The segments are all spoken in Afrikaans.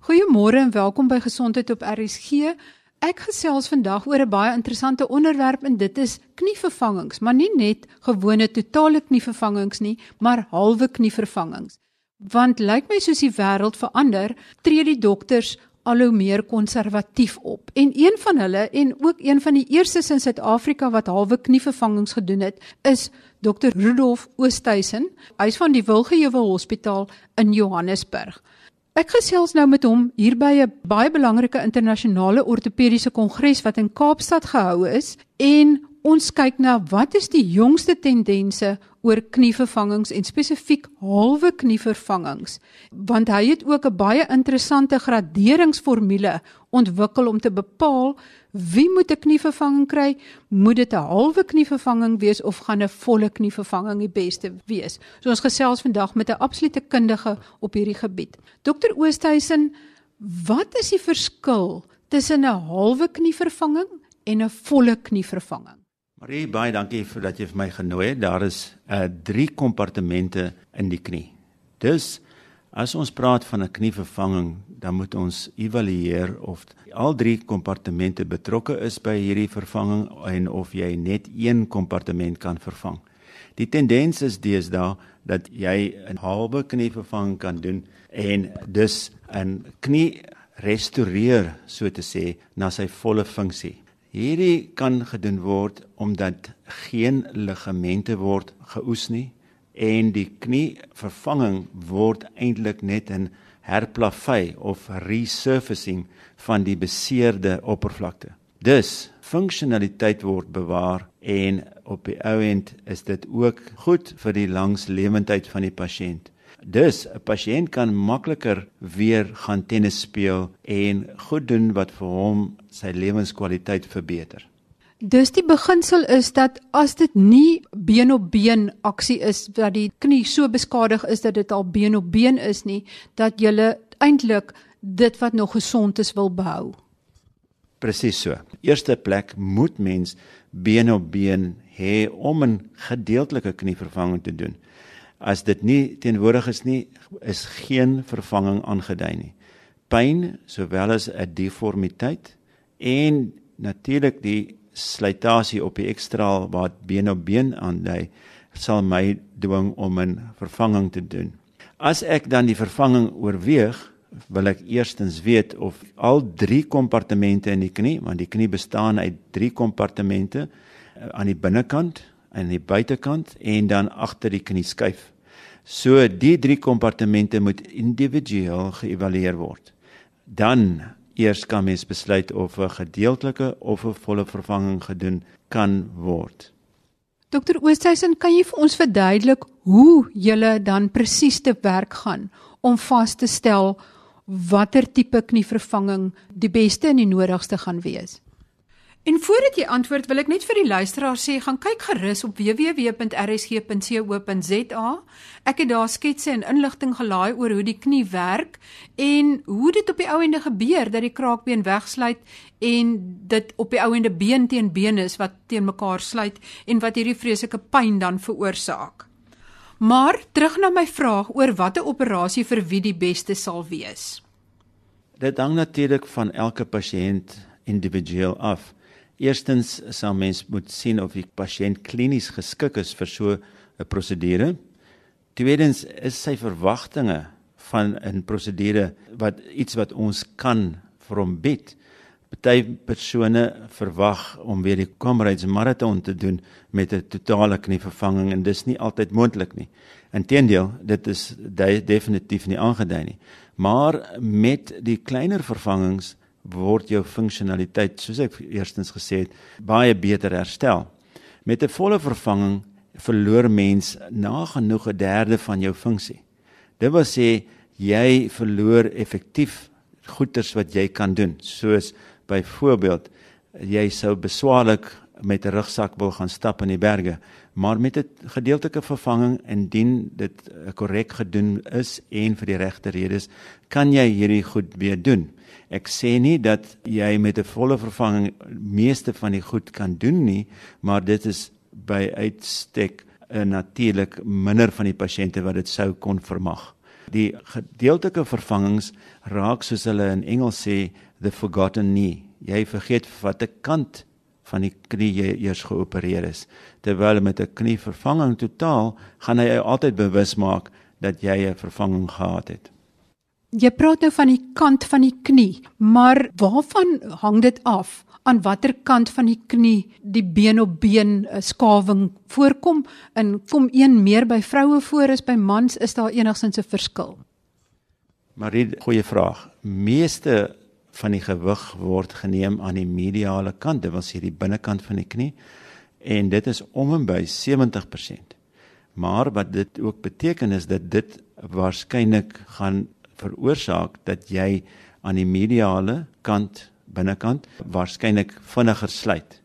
Goeiemôre en welkom by Gesondheid op RSG. Ek gesels vandag oor 'n baie interessante onderwerp en dit is knievervangings, maar nie net gewone totale knievervangings nie, maar halwe knievervangings. Want lyk my soos die wêreld verander, tree die dokters al hoe meer konservatief op. En een van hulle en ook een van die eerstes in Suid-Afrika wat halwe knievervangings gedoen het, is Dr. Rudolf Oosthuizen. Hy's van die Wilgeheuwel Hospitaal in Johannesburg. Ek gesels nou met hom hier by 'n baie belangrike internasionale ortopediese kongres wat in Kaapstad gehou is en ons kyk na wat is die jongste tendense oor knievervangings en spesifiek halwe knievervangings want hy het ook 'n baie interessante graderingsformule ontwikkel om te bepaal wie moet 'n knievervanging kry. Moet dit 'n halwe knievervanging wees of gaan 'n volle knievervanging die beste wees? So ons gesels vandag met 'n absolute kundige op hierdie gebied. Dokter Oosthuizen wat is die verskil tussen 'n halwe knievervanging en 'n volle knievervanging Marie, baie dankie vir dat jy vir my genooi het. Daar is uh drie kompartemente in die knie. Dus as ons praat van 'n knievervanging, dan moet ons evalueer of al drie kompartemente betrokke is by hierdie vervanging en of jy net een kompartement kan vervang. Die tendens is deesdae dat jy 'n halwe knievervanging kan doen en dus 'n knie restoreer so te sê na sy volle funksie. Hierdie kan gedoen word omdat geen ligamente word geoes nie en die knievervanging word eintlik net 'n herplavei of resurfacing van die beseerde oppervlakte. Dus funksionaliteit word bewaar en op die ou end is dit ook goed vir die langslewendheid van die pasiënt. Dus 'n pasiënt kan makliker weer gaan tennis speel en goed doen wat vir hom sy lewenskwaliteit verbeter. Dus die beginsel is dat as dit nie been op been aksie is dat die knie so beskadig is dat dit al been op been is nie, dat jy eintlik dit wat nog gesond is wil behou. Presies so. Eerste plek moet mens been op been hê om 'n gedeeltelike knievervanging te doen. As dit nie teenwoordig is nie, is geen vervanging aangedui nie. Pyn sowel as 'n deformiteit en natuurlik die slytasie op die ekstraal wat been op been aandui, sal my dwing om 'n vervanging te doen. As ek dan die vervanging oorweeg, wil ek eerstens weet of al drie kompartemente in die knie, want die knie bestaan uit drie kompartemente eh, aan die binnekant, aan die buitekant en dan agter die knieskyf. So die drie kompartemente moet individueel geëvalueer word. Dan eers kan mens besluit of 'n gedeeltelike of 'n volle vervanging gedoen kan word. Dokter Oosthuizen, kan jy vir ons verduidelik hoe jy dan presies te werk gaan om vas te stel watter tipe knievervanging die beste en die nodigste gaan wees? En voordat jy antwoord, wil ek net vir die luisteraar sê, gaan kyk gerus op www.rsg.co.za. Ek het daar sketse en inligting gelaai oor hoe die knie werk en hoe dit op die ou ende gebeur dat die kraakbeen wegsluit en dit op die ou ende been teen been is wat teen mekaar sluit en wat hierdie vreeslike pyn dan veroorsaak. Maar terug na my vraag oor watter operasie vir wie die beste sal wees. Dit hang natuurlik van elke pasiënt individueel af. Eerstens sal mens moet sien of die pasiënt klinies geskik is vir so 'n prosedure. Tweedens is sy verwagtinge van 'n prosedure wat iets wat ons kan vir hom bied. Party persone verwag om weer die Comrades marathon te doen met 'n totale knievervanging en dis nie altyd moontlik nie. Inteendeel, dit is definitief nie aangedui nie. Maar met die kleiner vervangings word jou funksionaliteit soos ek eerstens gesê het baie beter herstel. Met 'n volle vervanging verloor mens nagenoeg 'n derde van jou funksie. Dit wil sê jy verloor effektief goeders wat jy kan doen, soos byvoorbeeld jy sou beswaarlik met 'n rugsak wil gaan stap in die berge, maar met 'n gedeeltelike vervanging indien dit korrek gedoen is en vir die regte redes, kan jy hierdie goed weer doen. Ek sê nie dat jy met 'n volle vervanging meeste van die goed kan doen nie, maar dit is by uitstek 'n natuurlik minder van die pasiënte wat dit sou kon vermag. Die gedeeltelike vervangings raak soos hulle in Engels sê the forgotten knee. Jy vergeet watter kant van die knie jy eers geopereer is. Terwyl met 'n knievervanging totaal gaan hy altyd bewus maak dat jy 'n vervanging gehad het. Jy praat nou van die kant van die knie, maar waarvan hang dit af aan watter kant van die knie die been op been eh, skawing voorkom en kom een meer by vroue voor as by mans is daar enigsins 'n verskil? Marie, goeie vraag. Meeste van die gewig word geneem aan die mediale kant, dit wil sê die binnekant van die knie en dit is om en by 70%. Maar wat dit ook beteken is dat dit waarskynlik gaan veroorsaak dat jy aan die mediale kant binnekant waarskynlik vinniger sluit.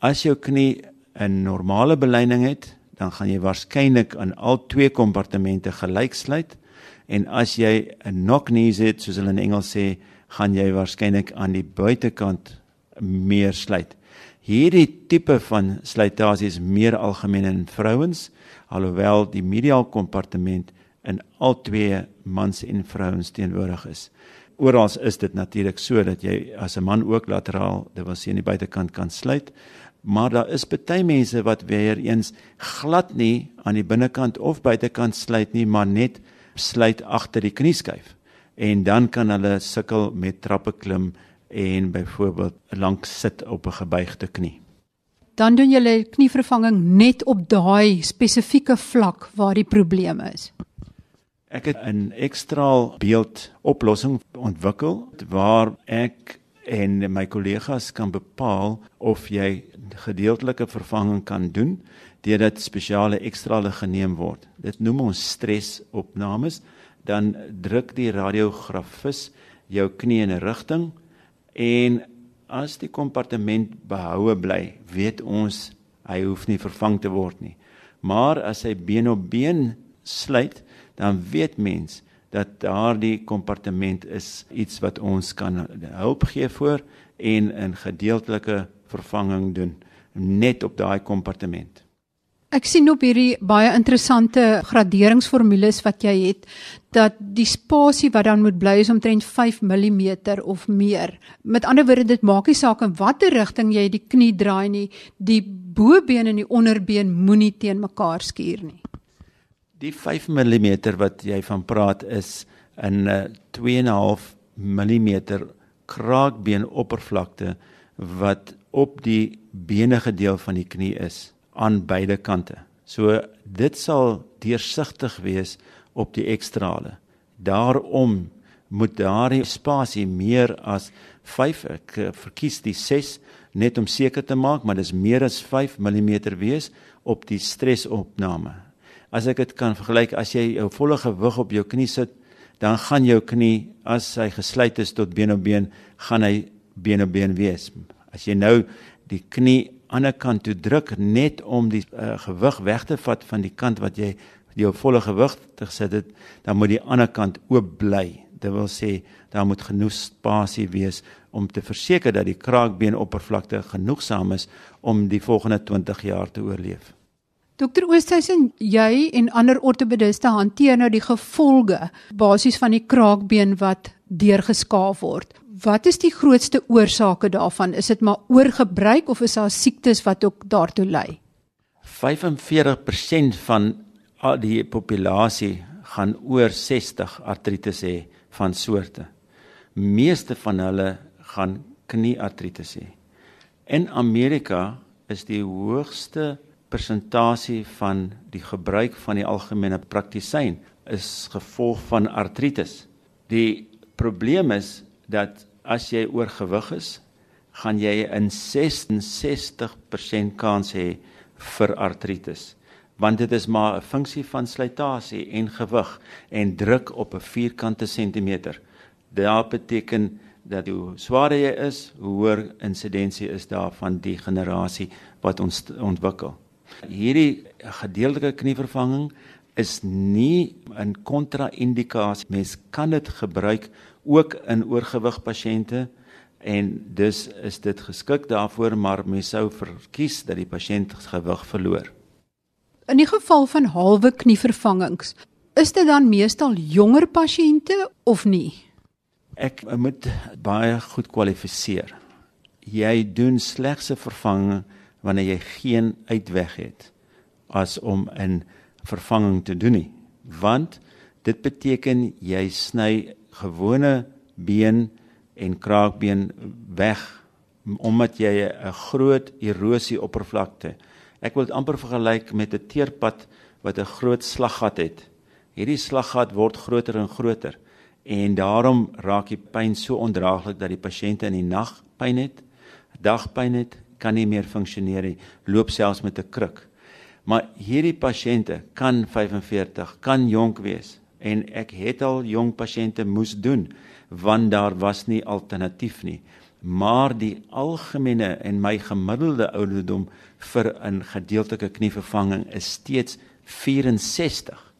As jou knie 'n normale beleining het, dan gaan jy waarskynlik aan al twee kompartemente gelyk sluit en as jy 'n knock knees het soos hulle in Engels sê gaan jy waarskynlik aan die buitekant meer sluit. Hierdie tipe van slytasie is meer algemeen in vrouens, alhoewel die medial kompartement in al twee mans en vrouens teenwoordig is. Oral is dit natuurlik so dat jy as 'n man ook lateraal, dit wil sê aan die buitekant kan sluit, maar daar is baie mense wat weer eens glad nie aan die binnekant of buitekant sluit nie, maar net sluit agter die knieskyf en dan kan hulle sukkel met trappe klim en byvoorbeeld lank sit op 'n gebuigde knie. Dan doen julle knievervanging net op daai spesifieke vlak waar die probleem is. Ek het 'n ekstraal beeld oplossing ontwikkel waar ek en my kollegas kan bepaal of jy gedeeltelike vervanging kan doen deurdat spesiale ekstrale geneem word. Dit noem ons stresopnames dan druk die radiografis jou knie in 'n rigting en as die kompartement behoue bly, weet ons hy hoef nie vervang te word nie. Maar as hy been op been sluit, dan weet mens dat daardie kompartement is iets wat ons kan hulp gee voor en 'n gedeeltelike vervanging doen net op daai kompartement. Ek sien op hierdie baie interessante graderingsformules wat jy het dat die spasie wat dan moet bly is omtrent 5 mm of meer. Met ander woorde dit maak nie saak in watter rigting jy die knie draai nie, die bobeen en die onderbeen moenie teen mekaar skuur nie. Die 5 mm wat jy van praat is in 'n 2.5 mm kraakbeen oppervlakte wat op die benige deel van die knie is aan beide kante. So dit sal deursigtig wees op die ekstrale. Daarom moet daardie spasie meer as 5 ek eh, verkies die 6 net om seker te maak maar dis meer as 5 mm wees op die stresopname. As ek dit kan vergelyk as jy jou volle gewig op jou knie sit, dan gaan jou knie as hy gesluit is tot been op been, gaan hy been op been wees. As jy nou die knie ander kant toe druk net om die uh, gewig weg te vat van die kant wat jy jou volle gewig te gesit het, dan moet die ander kant oop bly. Dit wil sê daar moet genoeg spasie wees om te verseker dat die kraakbeen oppervlakte genoegsaam is om die volgende 20 jaar te oorleef. Dokter Oosthuizen, jy en ander ortopediste hanteer nou die gevolge basies van die kraakbeen wat deurgeskaaf word. Wat is die grootste oorsake daarvan? Is dit maar oorgebruik of is daar siektes wat ook daartoe lei? 45% van die populasie gaan oor 60 artritis hê van soorte. Meeste van hulle gaan knieartritis hê. In Amerika is die hoogste persentasie van die gebruik van die algemene praktisyn is gevolg van artritis. Die probleem is dat as jy oorgewig is, gaan jy 'n 66% kans hê vir artritis. Want dit is maar 'n funksie van slytasie en gewig en druk op 'n vierkante sentimeter. Dit beteken dat hoe swaarder jy is, hoe hoër insidensie is daar van die generasie wat ons ontwikkel. Hierdie gedeeltelike knievervanging is nie 'n kontra-indikasie. Mens kan dit gebruik ook in oorgewig pasiënte en dus is dit geskik daarvoor maar mens sou verkies dat die pasiënt gewig verloor. In die geval van halwe knievervangings, is dit dan meestal jonger pasiënte of nie? Ek moet baie goed kwalifiseer. Jy doen slegs 'n vervanging wanneer jy geen uitweg het as om 'n vervanging te doen nie. Want dit beteken jy sny gewone been en kraakbeen weg omdat jy 'n groot erosie oppervlakte. Ek wil dit amper vergelyk met 'n teerpad wat 'n groot slaggat het. Hierdie slaggat word groter en groter en daarom raak die pyn so ondraaglik dat die pasiënte in die nag pyn het, dagpyn het, kan nie meer funksioneer nie, loop selfs met 'n kruk. Maar hierdie pasiënte kan 45, kan jonk wees en ek het al jong pasiënte moes doen want daar was nie alternatief nie maar die algemene en my gemiddelde ouderdom vir 'n gedeeltelike knievervanging is steeds 64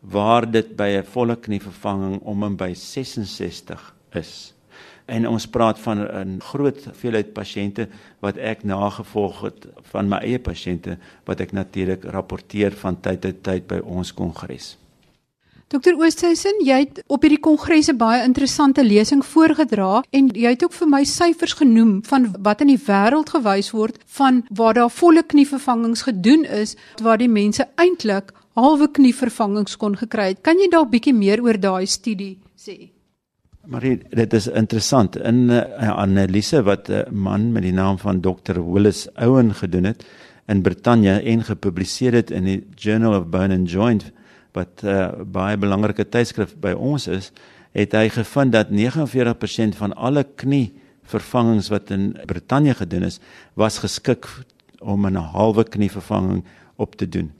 waar dit by 'n volle knievervanging om en by 66 is. En ons praat van 'n groot veelheid pasiënte wat ek nagevolg het van my eie pasiënte wat ek natuurlik rapporteer van tyd tot tyd by ons kongres. Dokter Oosthuizen, jy het op hierdie kongres 'n baie interessante lesing voorgedra en jy het ook vir my syfers genoem van wat in die wêreld gewys word van waar daar volle knievervangings gedoen is waar die mense eintlik halwe knievervangings kon gekry het. Kan jy dalk bietjie meer oor daai studie sê? Maar dit is interessant in 'n uh, analise wat 'n man met die naam van Dr. Willis Owen gedoen het in Brittanje en gepubliseer het in die Journal of Bone and Joint wat uh, eh, baie belangrike tydskrif by ons is, het hy gevind dat 49% van alle knie vervangings wat in Brittanje gedoen is, was geskik om 'n halwe knie vervanging op te doen.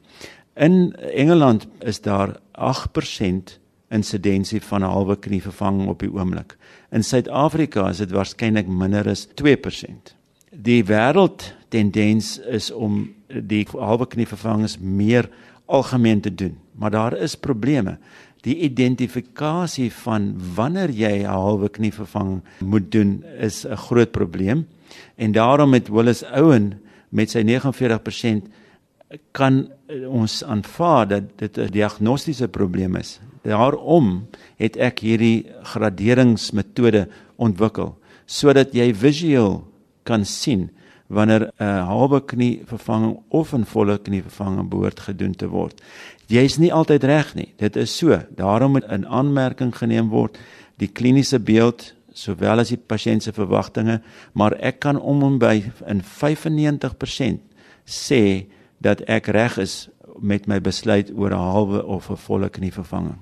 In Engeland is daar 8% insidensie van 'n halwe knie vervanging op die oomblik. In Suid-Afrika is dit waarskynlik minder as 2%. Die wêreld tendens is om die halwe knie vervangings meer algemeen te doen maar daar is probleme. Die identifikasie van wanneer jy 'n halwe knie vervanging moet doen is 'n groot probleem. En daarom het Willis Owen met sy 49% kan ons aanvaar dat dit 'n diagnostiese probleem is. Daarom het ek hierdie graderingsmetode ontwikkel sodat jy visueel kan sien wanneer 'n halwe knie vervanging of 'n volle knie vervanging behoort gedoen te word. Jy's nie altyd reg nie. Dit is so. Daarom moet 'n aanmerking geneem word die kliniese beeld sowel as die pasiënt se verwagtinge, maar ek kan om en by in 95% sê dat ek reg is met my besluit oor 'n halwe of 'n volle knie vervanging.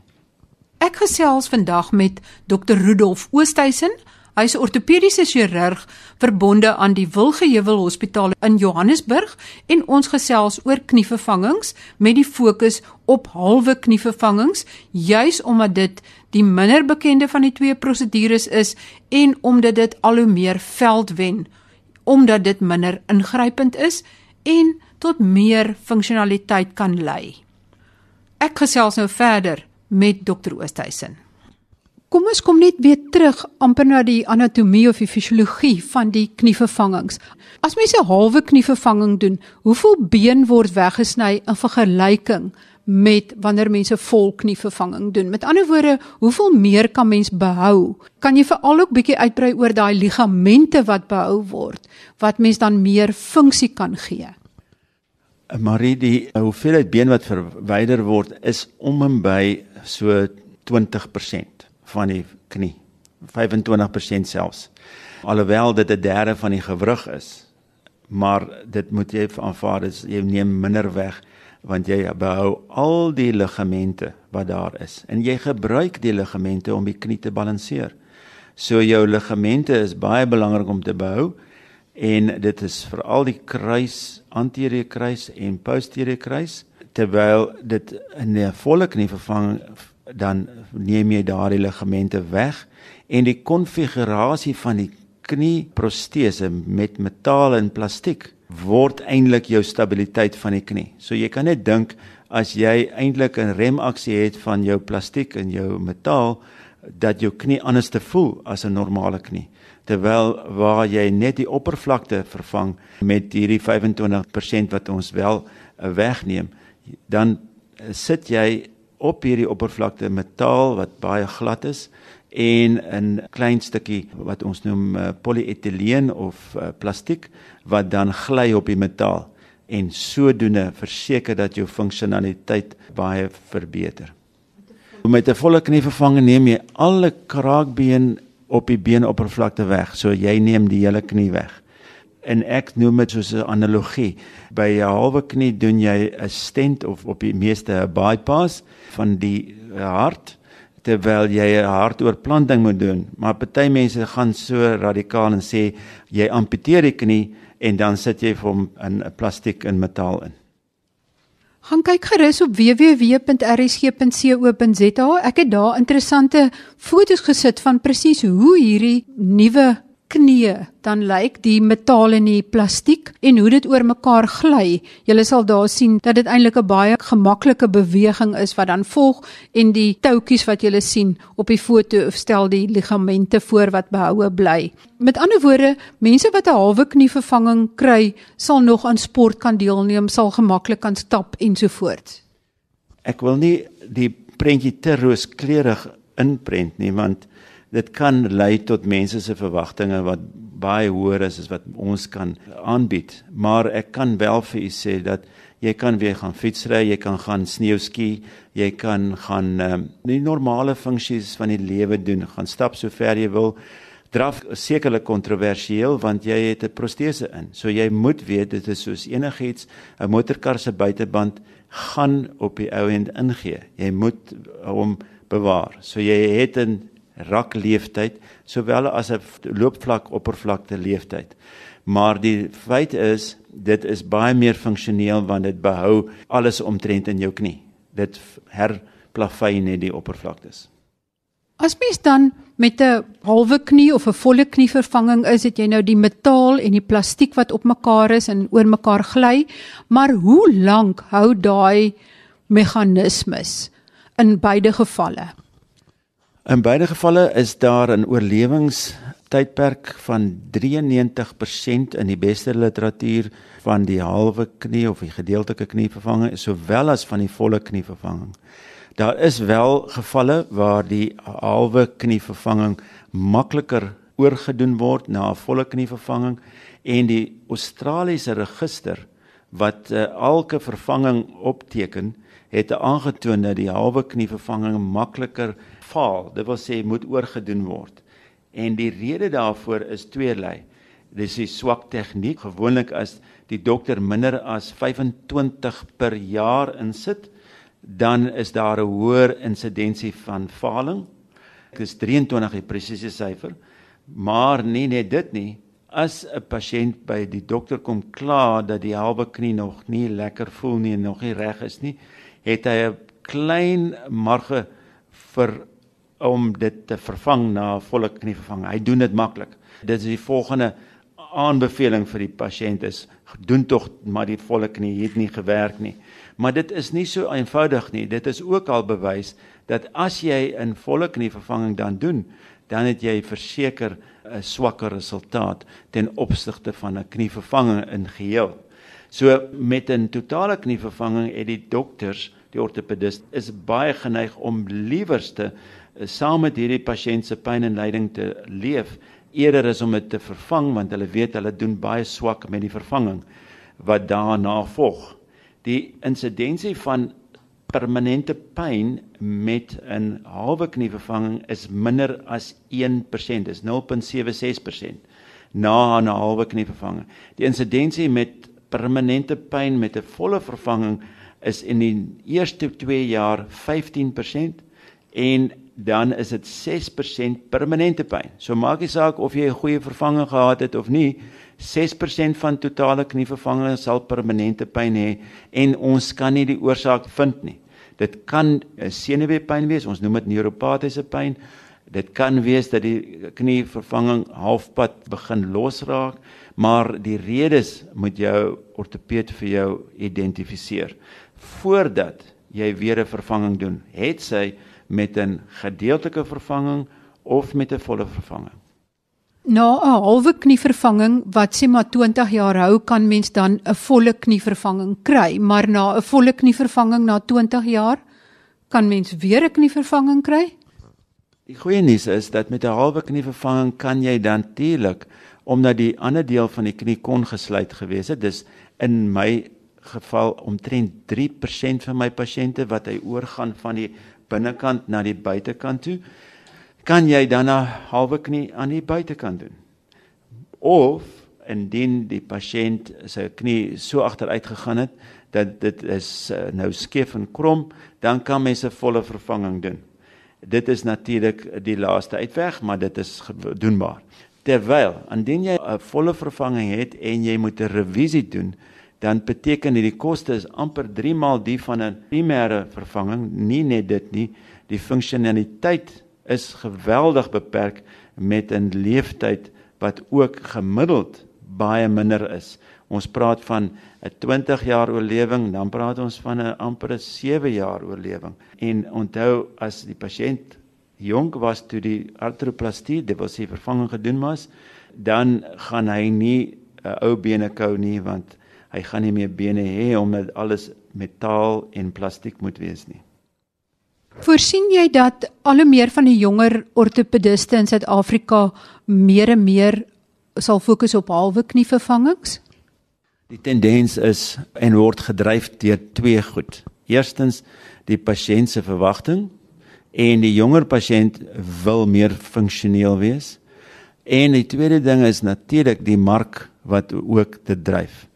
Ek gesels vandag met Dr. Rudolf Oosthuizen. Hy is ortopediese chirurg verbonde aan die Wilgeheuwel Hospitaal in Johannesburg en ons gesels oor knievervangings met die fokus op halwe knievervangings juis omdat dit die minder bekende van die twee prosedures is en omdat dit al hoe meer veld wen omdat dit minder ingrypend is en tot meer funksionaliteit kan lei. Ek gesels nou verder met Dr. Oosthuizen. Kom ons kom net weer terug amper na die anatomie of die fisiologie van die knievervangings. As mens 'n halwe knievervanging doen, hoeveel been word weggesny in vergelyking met wanneer mense vol knievervanging doen? Met ander woorde, hoeveel meer kan mens behou? Kan jy veral ook bietjie uitbrei oor daai ligamente wat behou word, wat mens dan meer funksie kan gee? Marie, die hoeveelheid been wat verwyder word is om en by so 20% van die knie. 25% selfs. Alhoewel dit 'n derde van die gewrig is, maar dit moet jy aanvaar as jy neem minder weg want jy behou al die ligamente wat daar is en jy gebruik die ligamente om die knie te balanseer. So jou ligamente is baie belangrik om te behou en dit is veral die kruis, anterior kruis en posterior kruis terwyl dit in 'n volle knie vervang dan neem jy daardie ligamente weg en die konfigurasie van die knieprostese met metaal en plastiek word eintlik jou stabiliteit van die knie. So jy kan net dink as jy eintlik 'n remaksie het van jou plastiek en jou metaal dat jou knie anders te voel as 'n normale knie. Terwyl waar jy net die oppervlakte vervang met hierdie 25% wat ons wel wegneem, dan sit jy op hierdie oppervlakte metaal wat baie glad is en 'n klein stukkie wat ons noem uh, polyetileen of uh, plastiek wat dan gly op die metaal en sodoende verseker dat jou funksionaliteit baie verbeter. Met 'n volle knievervanging neem jy alle kraakbeen op die beenoppervlakte weg, so jy neem die hele knie weg. En ek noem dit soos 'n analogie. By 'n halwe knie doen jy 'n stent of op die meeste 'n bypass van die hart terwyl jy 'n hartoortplanting moet doen. Maar party mense gaan so radikaal en sê jy amputeer die knie en dan sit jy vir hom in 'n plastiek en metaal in. Gaan kyk gerus op www.rsg.co.za. Ek het daar interessante foto's gesit van presies hoe hierdie nuwe knie dan lyk die metaal en die plastiek en hoe dit oor mekaar gly. Jy sal daar sien dat dit eintlik 'n baie gemaklike beweging is wat dan volg en die toutjies wat jy sien op die foto stel die ligamente voor wat behoue bly. Met ander woorde, mense wat 'n halwe knievervanging kry, sal nog aan sport kan deelneem, sal gemaklik kan stap ensovoorts. Ek wil nie die prentjie te rooskleurig inprent nie want dit kan lei tot mense se verwagtinge wat baie hoër is as wat ons kan aanbied. Maar ek kan wel vir u sê dat jy kan weer gaan fietsry, jy kan gaan sneeuski, jy kan gaan um, die normale funksies van die lewe doen, gaan stap so ver jy wil. Draf sekerlik kontroversieel want jy het 'n protese in. So jy moet weet dit is soos enigiets, 'n motorkar se buiteband gaan op die ou end ingee. Jy moet hom bewaar. So jy het 'n rak leeftyd sowel as 'n loopvlak oppervlakte leeftyd. Maar die feit is dit is baie meer funksioneel want dit behou alles omtrent in jou knie. Dit herplavei net die oppervlaktes. As mens dan met 'n halwe knie of 'n volle knie vervanging is, het jy nou die metaal en die plastiek wat op mekaar is en oor mekaar gly, maar hoe lank hou daai meganismes in beide gevalle? In beide gevalle is daar 'n oorlewingstydperk van 93% in die beste literatuur van die halwe knie of die gedeeltelike knievervanging sowel as van die volle knievervanging. Daar is wel gevalle waar die halwe knievervanging makliker oorgedoen word na 'n volle knievervanging en die Australiese register wat uh, elke vervanging opteken het aangetoon dat die halwe knievervanging makliker faal, dit wil sê moet oorgedoen word. En die rede daarvoor is tweelei. Dis die swak tegniek. Gewoonlik as die dokter minder as 25 per jaar insit, dan is daar 'n hoër insidensie van faling. Dit is 23 die presiese syfer. Maar nie net dit nie. As 'n pasiënt by die dokter kom kla dat die halwe knie nog nie lekker voel nie en nog nie reg is nie, het hy 'n klein marge vir om dit te vervang na volle knievervanging. Hy doen dit maklik. Dit is die volgende aanbeveling vir die pasiënt is doen tog maar die volle knie het nie gewerk nie. Maar dit is nie so eenvoudig nie. Dit is ook al bewys dat as jy 'n volle knievervanging dan doen, dan het jy verseker 'n swakker resultaat ten opsigte van 'n knievervanging in geheel. So met 'n totale knievervanging het die dokters, die ortopedist is baie geneig om liewerste saam met hierdie pasiënt se pyn en lyding te leef eerder as om dit te vervang want hulle weet hulle doen baie swak met die vervanging wat daarna volg. Die insidensie van permanente pyn met 'n halwe knie vervanging is minder as 1%, is 0.76% na 'n halwe knie vervanging. Die insidensie met permanente pyn met 'n volle vervanging is in die eerste 2 jaar 15% en dan is dit 6% permanente pyn. So maak nie saak of jy 'n goeie vervanging gehad het of nie, 6% van totale knievervanging sal permanente pyn hê en ons kan nie die oorsaak vind nie. Dit kan 'n senuweepyn wees, ons noem dit neuropatiese pyn. Dit kan wees dat die knievervanging halfpad begin losraak, maar die redes moet jou ortopeed vir jou identifiseer voordat jy weer 'n vervanging doen. Het sy met 'n gedeeltelike vervanging of met 'n volle vervanging. Na 'n halwe knievervanging wat sê maar 20 jaar hou, kan mens dan 'n volle knievervanging kry, maar na 'n volle knievervanging na 20 jaar kan mens weer 'n knievervanging kry? Die goeie nuus is dat met 'n halwe knievervanging kan jy dan natuurlik omdat die ander deel van die knie kon gesluit gewees het. Dis in my geval omtrent 3% van my pasiënte wat hy oorgaan van die binnekant na die buitekant toe. Kan jy dan 'n halwe knie aan die buitekant doen? Of indien die pasiënt sy knie so agteruit gegaan het dat dit is uh, nou skeef en krom, dan kan mens 'n volle vervanging doen. Dit is natuurlik die laaste uitweg, maar dit is doenbaar. Terwyl indien jy 'n volle vervanging het en jy moet 'n revisie doen, dan beteken dit die koste is amper 3 maal die van 'n primêre vervanging, nie net dit nie, die funksionaliteit is geweldig beperk met 'n leeftyd wat ook gemiddeld baie minder is. Ons praat van 'n 20 jaar oorlewing, dan praat ons van 'n amper 'n 7 jaar oorlewing. En onthou as die pasiënt jonk was toe die artroplastie, dit was die vervanging gedoen was, dan gaan hy nie 'n ou bene kou nie want hy gaan nie meer bene hê omdat alles metaal en plastiek moet wees nie. Voorsien jy dat al hoe meer van die jonger ortopediste in Suid-Afrika meer en meer sal fokus op halwe knievervangings? Die tendens is en word gedryf deur twee goed. Eerstens die pasiënt se verwagting en die jonger pasiënt wil meer funksioneel wees. En die tweede ding is natuurlik die mark wat ook dit dryf.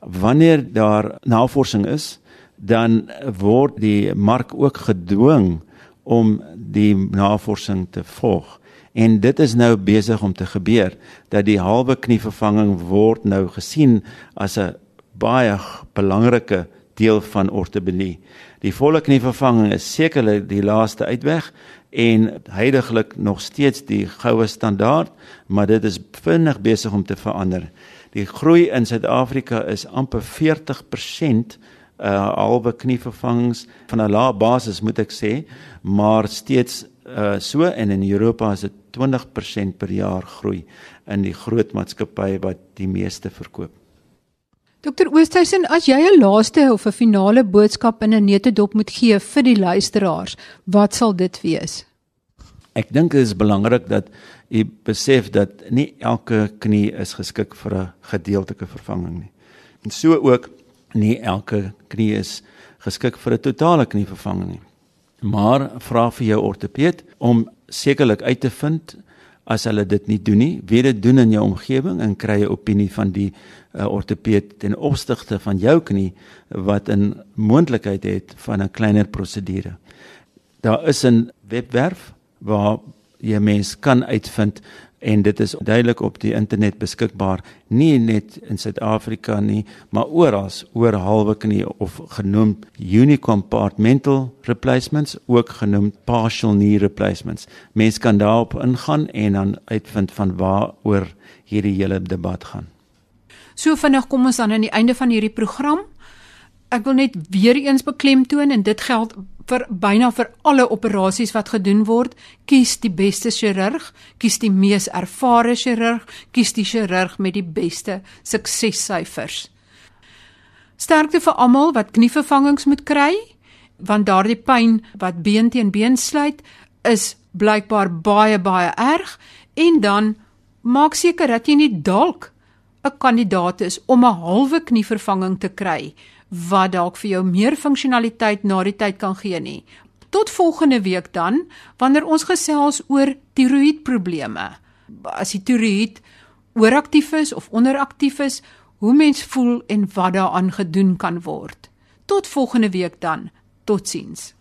Wanneer daar navorsing is, dan word die mark ook gedwing om die navorsing te volg. En dit is nou besig om te gebeur dat die halwe knievervanging word nou gesien as 'n baie belangrike deel van ortopedie. Die volle knievervanging is sekerlik die laaste uitweg en heidaglik nog steeds die goue standaard, maar dit is vinnig besig om te verander. Die groei in Suid-Afrika is amper 40% uh halwe knievervangings van 'n lae basis moet ek sê, maar steeds uh so en in Europa is dit 20% per jaar groei in die groot maatskappye wat die meeste verkoop. Dokter Oosthuizen, as jy 'n laaste of 'n finale boodskap in 'n netedop moet gee vir die luisteraars, wat sal dit wees? Ek dink dit is belangrik dat u besef dat nie elke knie is geskik vir 'n gedeeltelike vervanging nie. En so ook nie elke knie is geskik vir 'n totale knievervanging nie. Maar vra vir jou ortoped om sekerlik uit te vind as hulle dit nie doen nie, wie dit doen in jou omgewing en kry 'n opinie van die uh, ortoped ten opsigte van jou knie wat 'n moontlikheid het van 'n kleiner prosedure. Daar is 'n webwerf waar jy mens kan uitvind en dit is duidelik op die internet beskikbaar nie net in Suid-Afrika nie maar oral oor halwe knie of genoem unicompartmental replacements ook genoem partial knee replacements. Mense kan daarop ingaan en dan uitvind van waaroor hierdie hele debat gaan. So vinnig kom ons dan aan die einde van hierdie program. Ek wil net weer eens beklemtoon en dit geld vir byna vir alle operasies wat gedoen word, kies die beste chirurg, kies die mees ervare chirurg, kies die chirurg met die beste suksessyfers. Sterkte vir almal wat knievervangings moet kry, want daardie pyn wat been teen been sluit is blykbaar baie baie erg en dan maak seker dat jy nie dalk 'n kandidaat is om 'n halwe knievervanging te kry wat dalk vir jou meer funksionaliteit na die tyd kan gee nie. Tot volgende week dan wanneer ons gesels oor tiroïedprobleme. As die tiroïed ooraktief is of onderaktief is, hoe mens voel en wat daaraan gedoen kan word. Tot volgende week dan. Totsiens.